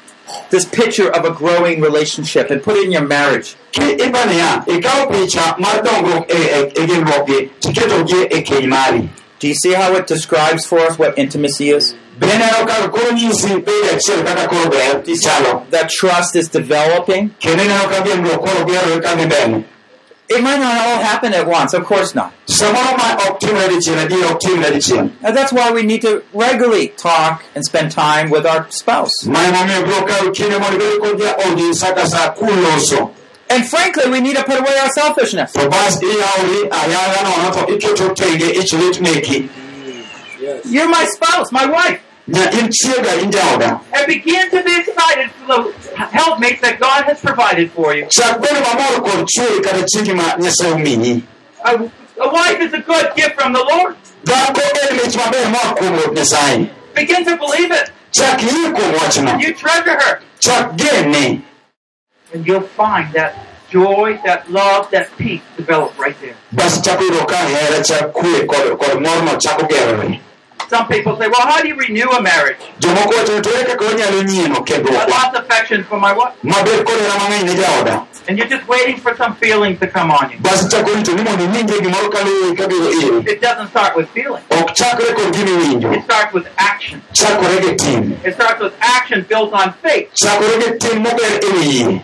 this picture of a growing relationship and put it in your marriage? ki ibane ya ikawo picha mar dongruok genruok gi tiketogi keny mari Do you see how it describes for us what intimacy is? beneno kaka koro nyisi bed achiel kaka koro ber chalo That trust is developing. It might not all happen at once, of course not. samoro ma ok timre dichiel adier ok timre dichiel And that's why we need to regularly talk and spend time with our spouse. ma emomiyo biro kawo kinde mondo ibed kod jaodi sa ka sa kuloso And frankly, we need to put away our selfishness. to bas iyawori ayaga nono to iketo tenge ichlit meki You're my spouse, my wife. Nya in chiega in jaoda And begin to be excited for the helpmate that God has provided for you. chak bedo mamor kod chuori kata chiegi ma nyasaye omiyi A, a wife is a good gift from the Lord. dhako en mich maber moa kuom ruoth nyasaye Begin to believe it. chak yie kuom wachno You treasure her. And you'll find that joy, that love, that peace develop right there. Bas chako yudo ka hera chak kwe kod kod morno chako gerore Some people say, well, how do you renew a marriage? jomoko wacho ni to ere kaka wanyalo nyieno I kendruokwa lost affection for my wife. mabed kod hera mang'eny ne jaoda And you're just waiting for some feelings to come on you. bas chako rito ni mondo iwinje gimoro kaluwe kabiro iri It doesn't start with feelings. ok chakre kod gimiwinjo It starts with action. chakore gi tim It starts with action built on faith. chakore gi tim mober e wi yie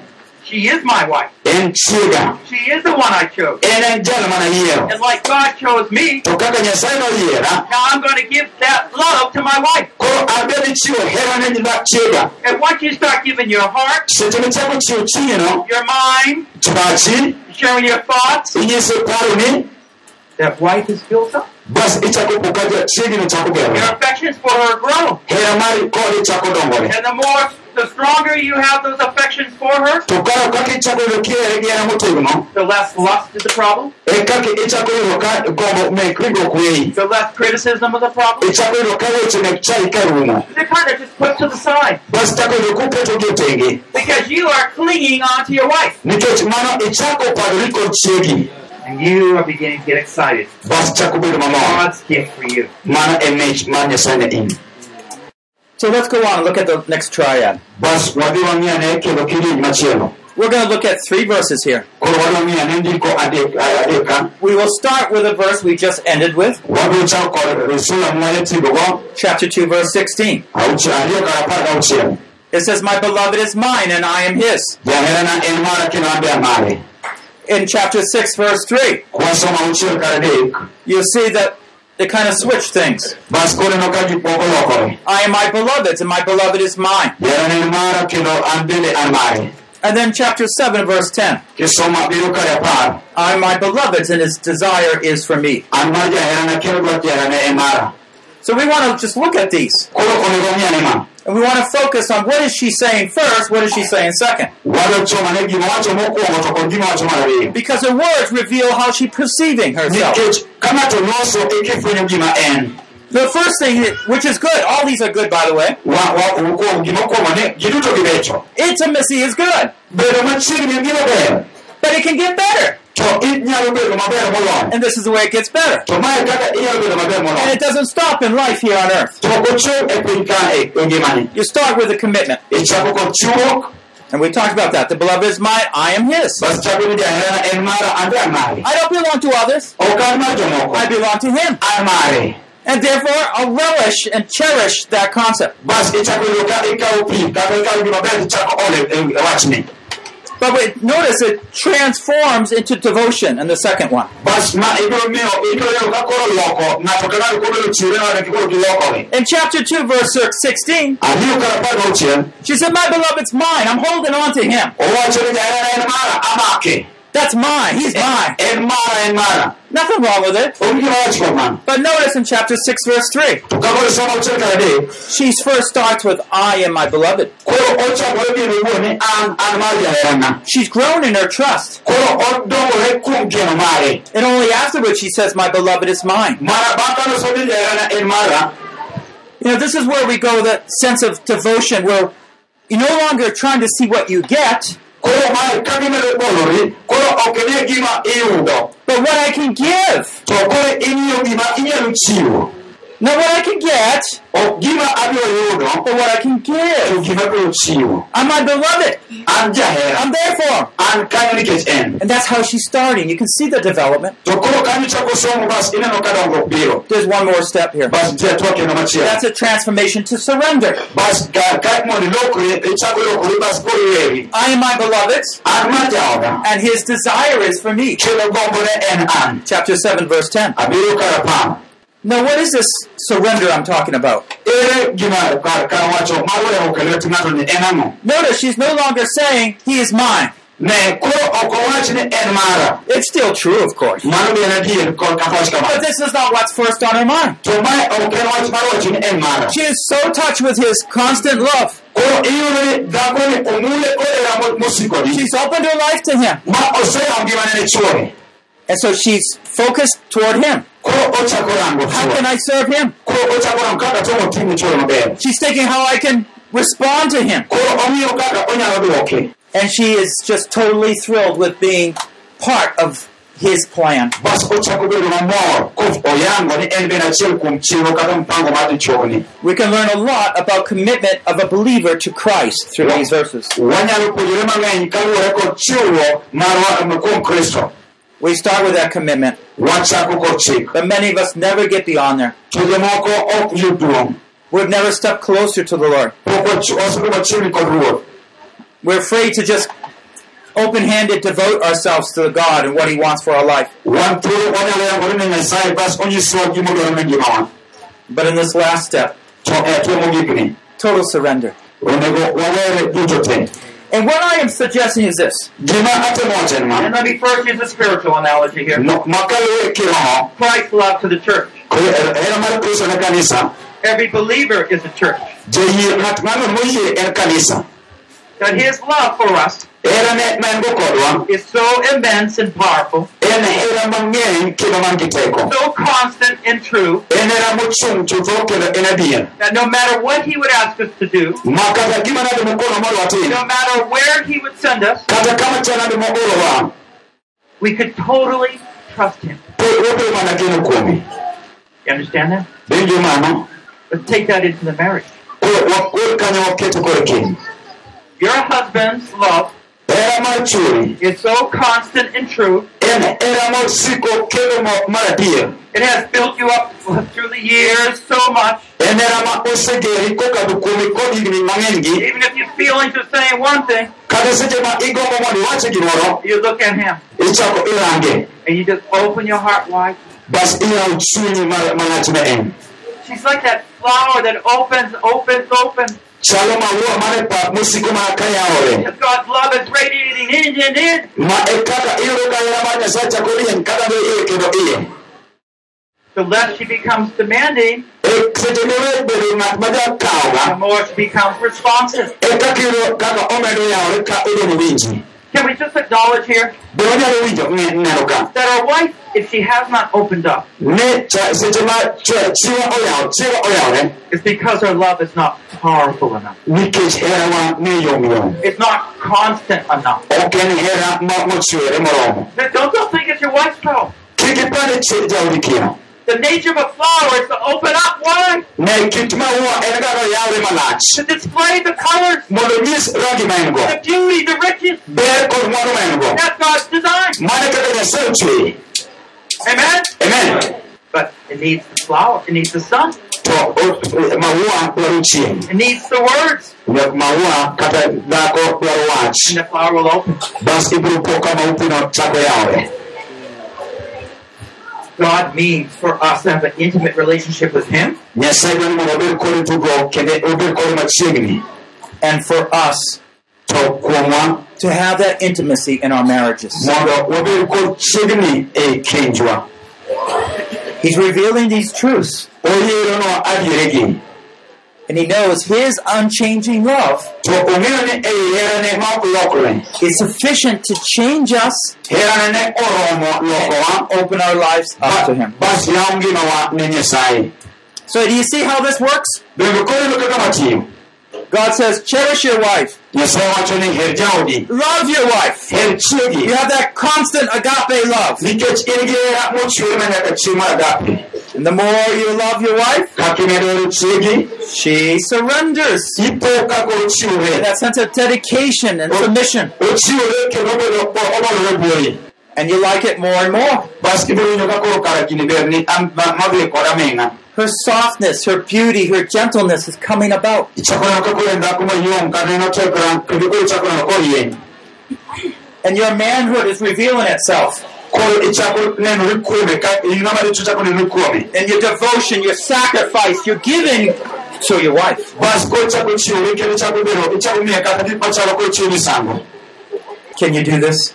She is my wife. en chiega She is the one I chose. en jal mana And like God chose me, to kaka nyasaye noyiera now I'm going to give that love to my wife. koro abedi chiwo hera ne nyina chiega And once you start giving your heart, seche michako chiwo chinyeno your mind, sharing your thoughts, inyiso paroni that wife is built up. bas ichako po ka chiegino chako Your affections for her grow. hera mari kode chako dongore And the more, the stronger you have those affections for her, to karo kaka ichako yudo kihere gi hera motegno the less lust is the problem, e kaka ichako yudo ka gombo mek ringruok weyi the less criticism of the problem. ichako yudo ka weche mek chai ka rumo They're kind of just put to the side. Bas chako yudo kupetogi tenge because you are clinging onto your wife. nikech mano ichako padori kod chiegi And you are beginning to get excited. bas chako bedo mamor God's gift for you. So let's go on and look at the next triad. bas wadhi wang'iane kendo kidieny machielo We're going to look at three verses here. koro wadhi wang'iane ndiko adek adek ka We will start with a verse we just ended with, wabiro chako kod sura mwanye tigogo chapter 2, verse 16. auchiel ariyo kar apar gauchiel It says, My beloved is mine and I am his. jaherana en mara kendo an be amare In chapter 6, verse 3, kwasomo auchiel kar adek you'll see that they kind of switch things. bas koneno ka gik moko lokore I am my beloved's and my beloved is mine. jaherana en mara kendo an bende an mare And then chapter 7, verse 10. kisoma biro I am my beloved's, and his desire is for me. an mar jaherana kendo dwach jaherane mara So we want to just look at these. Koro onego ng'e ma And we want to focus on what is she saying first, what is she saying second. wadwa chomane gima wacho mokwongo to kod gima wacho mar ariyo Because her words reveal how she's perceiving herself. nikech ka ng'ato loso kifwenyo The first thing, which is good, all these are good by the way, wa- wa- okuongo gima okwongo ni giduto gibecho intimacy is good. bedo machiegni en gima ber But it can get better. To inyalo bedo maber moloyo And this is the way it gets better. to mae kaka inyalo bedo maber And it doesn't stop in life here on earth. to ochung e piny kae e ngimani You start with a commitment. And we talked about that. The beloved is mine, I am his. bas chako ni jaherana en mara an be an mare I don't belong to others. ok an mar jomoko I belong to him. And therefore, I'll relish and cherish that concept. But wait, notice it transforms into devotion in the second one. bas ma ibiro miyo ibiro yudo ka koro loko ng'ato ka ng'ato koro bedo chiwre nade koro gilokore In chapter 2, verse 16, ariyo kar apar gauchiel she said, My beloved's mine. I'm holding on to him. Owacho ni jaherana en mara amake That's mine. He's mine. en mara en mara Nothing wrong with it. onge gima wach kuom mano But notice in chapter 6, verse 3, to ka koro somo auchiel kar adek she first starts with, I am my beloved. koro ochakore gi owuon ni an an mar jaherana She's grown in her trust. koro odongore kuom geno mare And only afterwards she says, My beloved is mine. mana bang' kane osomo ni jaherana en mara You know, this is where we go the sense of devotion where you're no longer trying to see what you get, koro mae ka gimedo bolori koro ok ine gima iyudo but what I can give. to koro ing'iyo gima inyalo chiwo Not what I can get, ok gima abiro yudo but what I can to give. gima abiro chiwo I'm my beloved. an jahera I'm there for him. an kanyo nikech en And that's how she's starting. You can see the development. to koro kanyo ichako somo bas ineno ka dongruok biro There's one more step here. bas nitie atua kendo machielo That's a transformation to surrender. bas ka ka mondo ilokri ichako ilokri bas koro iwewi I am my beloved's, an mar jaoda and his desire is for me. kendo gombone en an Chapter 7, verse 10. Abiro kar apar Now, what is this surrender I'm talking about? Eh, ere gima kar kar wacho mar weyo ok e lwet ng'ato ni en ang'o Notice she's no longer saying, He is mine. ne koro ok owach ni en mara It's still true, of course. mano be en adier kod kaka wach But this is not what's first on her mind. to mae ok en wach mar wacho ni en mara She is so touched with his constant love. koro iyudo ni dhakoni omule kodera mosikodi She's opened her life to him. ma oseyawo ngimane ne chuore And so she's focused toward him. Koro ochako rango How can I serve him? koro ochako rango kaka tomo timo chuore maber She's thinking how I can respond to him. koro ong'iyo kaka onyalo dwoke And she is just totally thrilled with being part of his plan. bas ochako bedo mamor kof oyango ni en bende achiel kuom chenro kata mpango mar dichuogni We can learn a lot about commitment of a believer to Christ through these verses. Wanyalo puonjore mang'eny kaluwore kod chiwruok marwa kuom kristo We start with that commitment, but many of us never get beyond there. to jomoko ok yud duong' We've never stepped closer to the Lord. pok wach- wasebedo machiegni kod ruoth We're afraid to just open handed devote ourselves to the God and what He wants for our life. wan thuolo wanyalo yangore ne nyasaye bas onyisowa gimodwaro ne ngimawa But in this last step, to e tuo mogikni total surrender. Onego wawere duto te And what I am suggesting is this. gima atemo wacho en And let me first use a spiritual analogy here. Christ's love to the church. kod hera mar kristo ne Every believer is a church. That his love for us hera ne ma en go kodwa is so immense and powerful, en hera mang'eny kendo man gi teko. So constant and true, en hera mochung' chutho kendo en adier that no matter what he would ask us to do, ma kata gima nade mokono mondo watim no matter where he would send us, kata kama cha nade moorowa we could totally trust him. pod wabedo mana geno kuome You understand that? Let's take that into the marriage. Your husband's love hera mar chuori is so constant and true, en hera mosiko kendo mo- mar adier it has built you up through the years so much. en hera ma osegeri kokadho kuome kod higni mang'eny gi Even if your feelings are saying one thing, kata seche ma igombo mondo iwache gimoro you look at him. and you just open your heart wide. bas iyawo chunyi ma- malach ne en. She's like that flower that opens, opens, opens. Chalo maua mane pap mosiko mana ka yawore God's love is radiating in and in, ma e kaka iyudo ka hera mar nyasaye chako be iye iye the less she becomes demanding, seche miwe bedo ng'at ma the more she becomes responsive. Kaka iyudo kaka omedo yawore ka idong' winji Can we just acknowledge here be wanyalo winjo nge- neno ka that our wife, if she has not opened up, ne cha- seche ma chwe- chiwa oyaw chiwa oyawre ¿eh? is because our love is not powerful enough. nikech herawa ne yomyom It's not constant enough. ok en hera ma- mochwere moromo Then Don't, don't think it's your wife's fault. Kik ipande chi- jaodi kino The nature of a flower is to open up. Why? ne kit maua en ga oyawre malach To display the colors, mondo onyis rangi ma en go the beauty, the riches. ber kod mwandu ma en go That's God's design. mane kaka nyasaye ochweye Amen? amen But it needs the flower. It needs the sun. to o- maua dwaro chieng' It needs the words. Nyak maua kata dhako dwaro wach And the flower will open. God means for us to have an intimate relationship with Him and for us to have that intimacy in our marriages. He's revealing these truths, and he knows his unchanging love is sufficient to change us, lokowa open our lives up to him. So do you see how this works? Bende koyudo kaka matiyo God says, cherish your wife, nyasaye wacho ni her jaodi love your wife. You have that constant agape love. nikech in gi hera mochwere ma nyaka chieng' mar And the more you love your wife, kaka imedo hero chiegi she surrenders. That sense of dedication and submission. ochiwore kendo obedo obolore buori And you like it more and more. Her softness, her beauty, her gentleness is coming about. And your manhood is revealing itself. And your devotion, your sacrifice, your giving to your wife. Can you do this?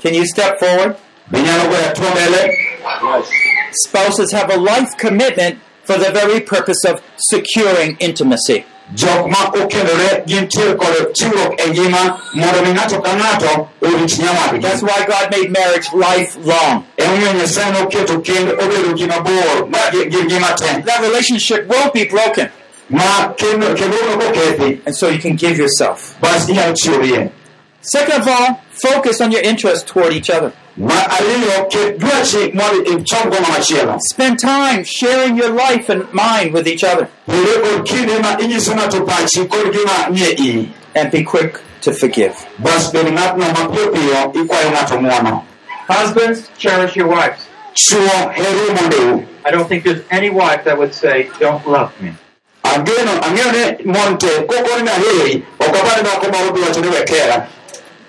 Can you step forward? be nyalo goyo atuo mbele Spouses have a life commitment for the very purpose of securing intimacy. jok ma okendore gintiere kod chiwruok e ngima mondo mi ng'ato ka ng'ato orit nyawadgi That's why God made marriage lifelong. emomiyo nyasaye noketo kend obedo gima bor ma gi gi ngima te That relationship won't be broken. ma kendo kendo uno kokethi And so you can give yourself. bas inyalo chiworie Second of all, focus on your interest toward each other. Ma ariyo ket dwachi mondo ichom go ng'ama machielo Spend time sharing your life and mind with each other. bende kod kinde ma inyiso ng'ato pachi kod gima nie iyi And be quick to forgive. bas bed ng'atno mapiyo piyo ikwayo ng'ato ng'wono Husbands, cherish your wives. chuo heru mondeu I don't think there's any wife that would say, don't love me. ageno ang'eyo ni mon te kokoni ni aheri ok apani dhako moro bi wacho ni we kera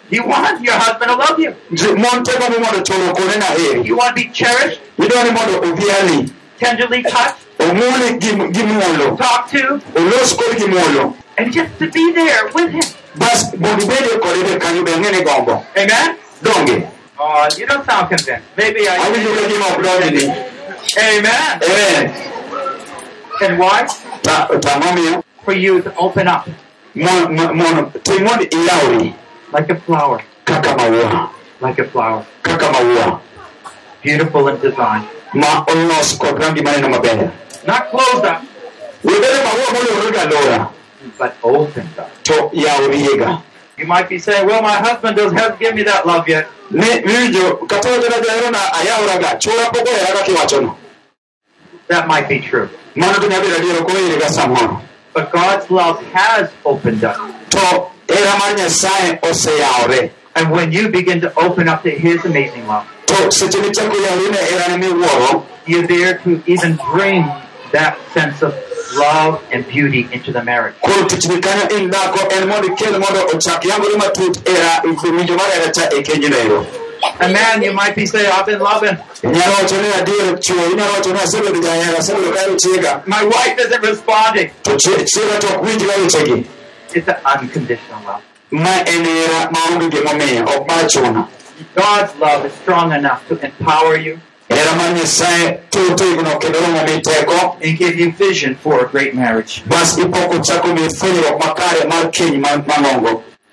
You want your husband to love you. Ji- mon te gombo mondo choro kone ni You want to be cherished, idwa ni mondo odhiali tenderly touched, omwoni gi- gi muolo talked to, olos kod gi muolo and just to be there with him. bas mondo ibedie kode be kanyo be ang'e ni gombo Amen? donge Oh, you don't sound convinced. Maybe I. awinjo ka gima ok donjni Amen. Amen. And why? For you to open up mon- mon- mondo tim mondo iyawri like a flower, Kakamaua. like a flower, Kakamaua. beautiful in design, ma olos kod rangi maneno maber not closed up, webedo maua molorore gi alora but opened up. to You might be saying, "Well, my husband doesn't have give me that love yet." ne winjo kata wachona jaherona ayawraga chura pok ohera kaka iwachono That might be true, mano to nyabedo adier ok oherega samoro but God's love has opened up. To hera mar nyasaye And when you begin to open up to His amazing love, to seche michako yawri ne herane miwuoro you're there to even bring that sense of love and beauty into the marriage. koro tichni kanyo in dhako en mondo ikel mondo ochak yangore matut era winjo mar hera cha kenjno ero A man, you might be saying, I've been loving. inyalo wacho ni adier chuo inyalo wacho ni asebedo jahera asebedo kahero chiega My wife isn't responding. To chie- chiega to ok winj ga wechegi It's an unconditional love. ma en hera maonge gimomiyo ok mar chuno God's love is strong enough to empower you hera mar nyasaye totegno kendo romo mi teko and give you vision for a great marriage.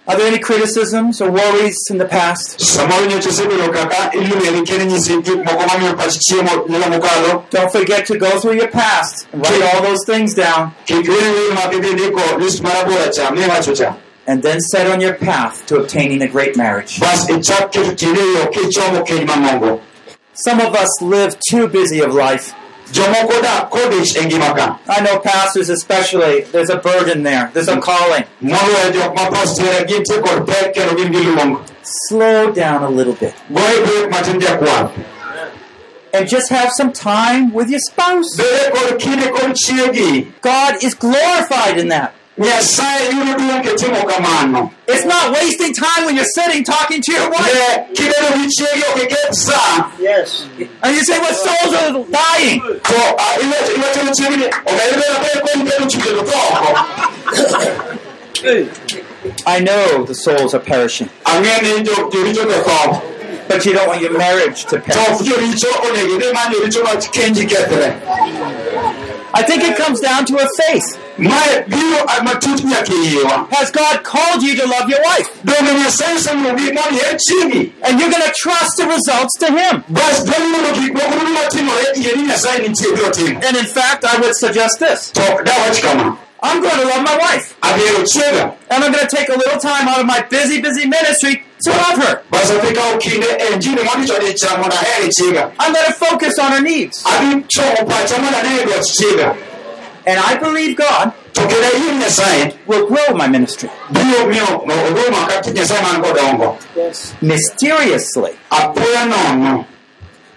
Bas ipoko chako mi fwenyruok makare mar keny ma- malongo Are there any criticisms or worries in the past? samoro nyocha osebedo kaka iluongi kendo nyisi gik moko mamiyo pach chiemo nyalo mokalo Don't forget to go through your past and write all those things down kik weri ma kidhi ndiko list mar abora cha miwacho cha and then set on your path to obtaining a great marriage. bas ichak keto tiende e yo kichomo keny mamoko Some of us live too busy of life. Jomoko dak kodich ngima ka I know pastors especially, there's a burden there. There's a calling. moloyo jok ma pastere gintie kod pek kendo gin gi luong Slow down a little bit goye brek matin jakwath and just have some time with your spouse. bede kod kinde kod chiegi God is glorified in that. Nyasaye yudo duong' kitimo kamano It's not wasting time when you're sitting talking to your wife. ne kibedo gi chiegi ok iketh sa And you say, What souls are dying? to ah, iwacho iwacho ni chiegni omedo bedo maber kuom keto chuje to I know the souls are perishing, ang'e ni jo- joricho to but you don't want your marriage to to perish. ok joricho onego ine ma joricho ma kenji kethre I think it comes down to a faith. mae biro matut nyaka iyiwa Has God called you to love your wife? donge nyasaye oseluongi mondo iher chiegi And you're going to trust the results to Him. bas bang' mondo gik moko duto matimore yie ni nyasaye nitie biro timo And in fact, I would suggest this to dawach kama I'm going to love my wife. abiro chiega And I'm going to take a little time out of my busy, busy ministry to love her. bas adhi kawo kinde e njini modicho dichiel mondo ahere chiega I'm going to focus on her needs. adhi chomo pacha mondo ane dwach chiega And I believe God to kendo ayie ni nyasaye will grow my ministry biro miyo oduma kaka nyasaye man mysteriously.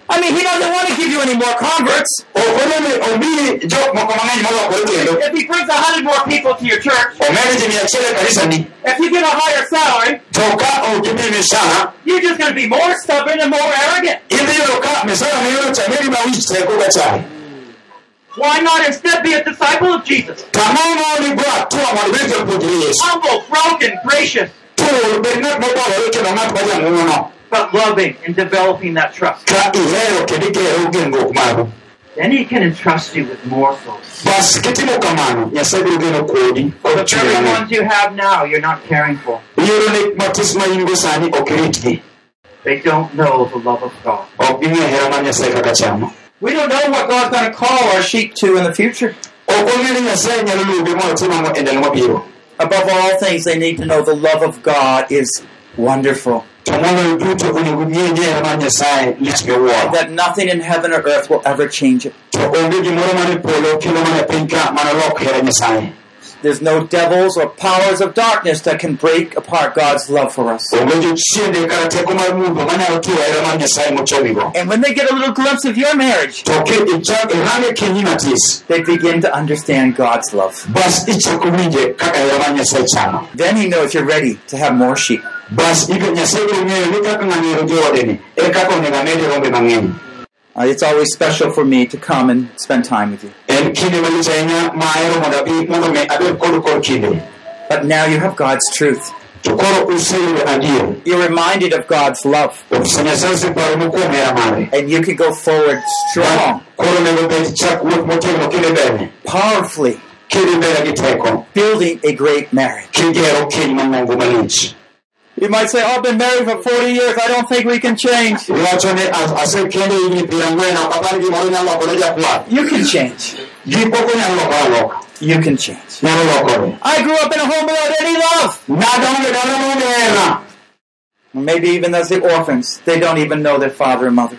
I mean, He doesn't want to give you any more converts. ok odoni omiyi jok moko mang'eny molokore kendo If he brings a hundred more people to your church, omed ji mia achiel e kanisani if you get a higher salary, to ka ok imiyi misara you're just going to be more stubborn and more arrogant. idhi yudo ka misara miyudo cha meri ma wich teko ga chai Why not instead be a disciple of Jesus? Kamano mondo igo atua mondo ibed japuonjre Yesu. Humble, broken, gracious, Tur bed ng'at mobolore kendo ng'at ma jang'uono but loving and developing that trust. ka ihero kendo igero genruok maru. Then he can entrust you with more souls. Bas kitimo kamano, Nyasaye biro geno kuodi kod The chunye very ones you have now, you're not caring for. Iyudo ni matis ma in go sani ok iritgi. They don't know the love of God. Ok ging'e hera mar Nyasaye kaka chamo. We don't know what God's going to call our sheep to in the future. Ok ong'e ni Nyasaye nyalo luonge mondo otim ang'o ndalo mabiro. Above all things, they need to know the love of God is wonderful. To moloyo duto onego ng'e ni hera mar Nyasaye lich miwuoro. That nothing in heaven or earth will ever change it. To onge gimoro man polo kendo man piny ka manolok hera Nyasaye. There's no devils or powers of darkness that can break apart God's love for us. Onge jochiende kata teko mar mudho manyalo tuo hera mar Nyasaye mochomigo. And when they get a little glimpse of your marriage, To ki ichak irange kinyi matis. they begin to understand God's love. Bas ichako winje kaka hera mar Nyasaye chano. Then He knows you're ready to have more sheep. Bas Nyasaye ni kaka ng'ani hero joodeni. E kaka onego amede rombe mang'eny. Uh, it's always special for me to come and spend time with you. En kinde malich ahinya ma ahero mondo abi mondo mi abed kodu kod kinde. But now you have God's truth. To koro useyudo adier. You're reminded of God's love. Ofisa Nyasaye oseparonu kuom hera mare. And you can go forward strong, Koro onego bed chak wuoth motegno kidhi mbele. powerfully, Kidhi mbele gi teko. building a great marriage. You might say, oh, I've been married for 40 years. I don't think we can change. Iwacho ni "As- asekendo higni piero ang'wen ok apar gimoro nyalo lokore jakwath. You can change. Gik pok onyalo lokore aloka. You can change. I grew up in a home without any love. Nadonge dala maonge hera. Maybe even as the orphans, they don't even know their father and mother.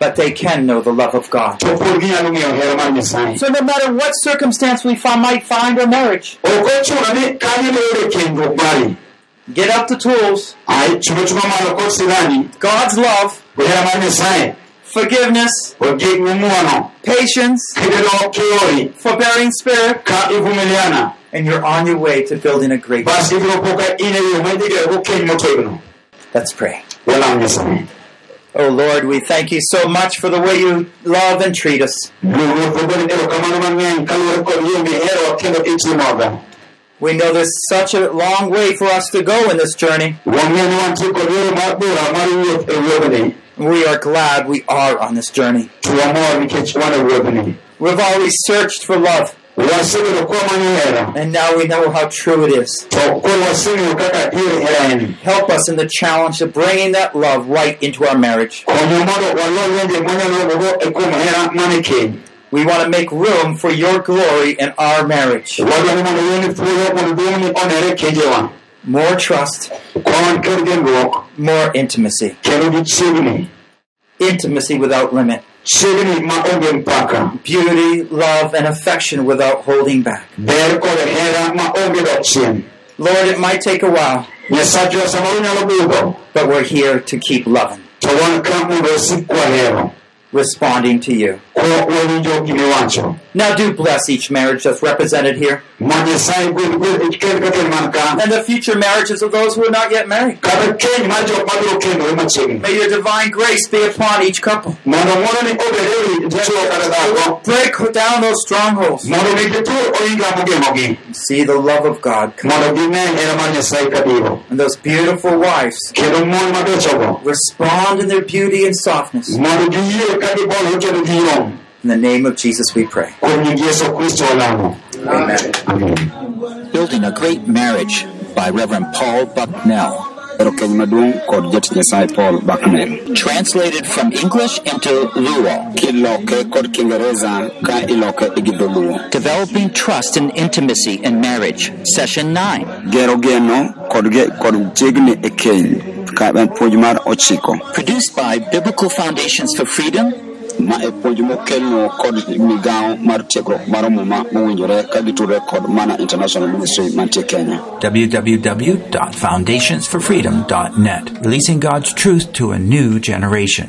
Mana kata ka nyithi kiye, moko kia wuogi kata minegi. But they can know the love of God. To pod ginyalo ng'eyo hera mar Nyasaye. So no matter what circumstance we fi- might find our marriage, Ok ochuno ni kanyo mayude kendruok mari. get up the tools. Ai, chungo chungo malo. God's love, Kod hera mar Nyasaye. forgiveness, Kod gik ming'uono. patience, forbearing spirit, and you're on your way to building a great bas ibiro po ka in yo ma idhi gerego keny motegno Let's pray. Oh Lord, we thank you so much for the way you love and treat us. Ruoth ogoni erokamano mang'eny kaluwore kod yo miherowa kendo itimoga We know there's such a long way for us to go in this journey. wang'eyo ni wantie kod yore mabora mar wuoth wuodhni We are glad we are on this journey. to wamor nikech wan wuodhni We've always searched for love, wasebedo kwamanyo hera and now we know how true it is. to koro waseng'eyo kaka iri hera en Help us in the challenge of bringing that love right into our marriage. konyo mondo walo lwenje mwanyalo yudogo kuom hera mane keny We want to make room for your glory in our marriage. wadwaro mondo yoni thuolo mondo duong'ni onere kenjewa More trust, kwan kod genruok more intimacy. kendo gi chiegni Intimacy without limit. Chiegni ma onge mpaka Beauty, love, and affection without holding back. ber kod hera ma onge dok chien Lord, it might take a while, nyasachwa samoro nyalo budho but we're here to keep loving, to wan ka mondo wasik kwahero responding to you. ko wawinjo gimiwacho Now do bless each marriage that's represented here, ma nyasaye gwedh gwedh kel ka kel man ka and the future marriages of those who are not yet married. kata keny mar jok mabiro kendore machiegni May your divine grace be upon each couple. mondo ng'wono ni obed wi dichwo kata dhako Break down those strongholds. mondo mi gitur ohinga mogeng'ogi See the love of God come. mondo gine hera mar nyasaye kabiro And those beautiful wives kendo mon mabechogo respond in their beauty and softness. Mondo giyie ka gibolore kendo giyom In the name of Jesus we pray. kuom nying yesu kristo walamo Amen. amen Building a Great Marriage by Reverend Paul Bucknell. ero keny maduong' kod jatich nyasaye paul baknel Translated from English into Luo. kiloke kod kiingereza ka iloke gi dholuo Developing Trust and Intimacy in Marriage. Session 9. Gero geno kod, ge, kod chiegni e keny ka en puonj mar ochiko Produced by Biblical Foundations for Freedom ma e puonj mokelno kod migawo mar tiegruok mar muma mowinjore ka gitudore kod mana international ministry mantie kenya www.foundationsforfreedom.net, releasing God's truth to a new generation.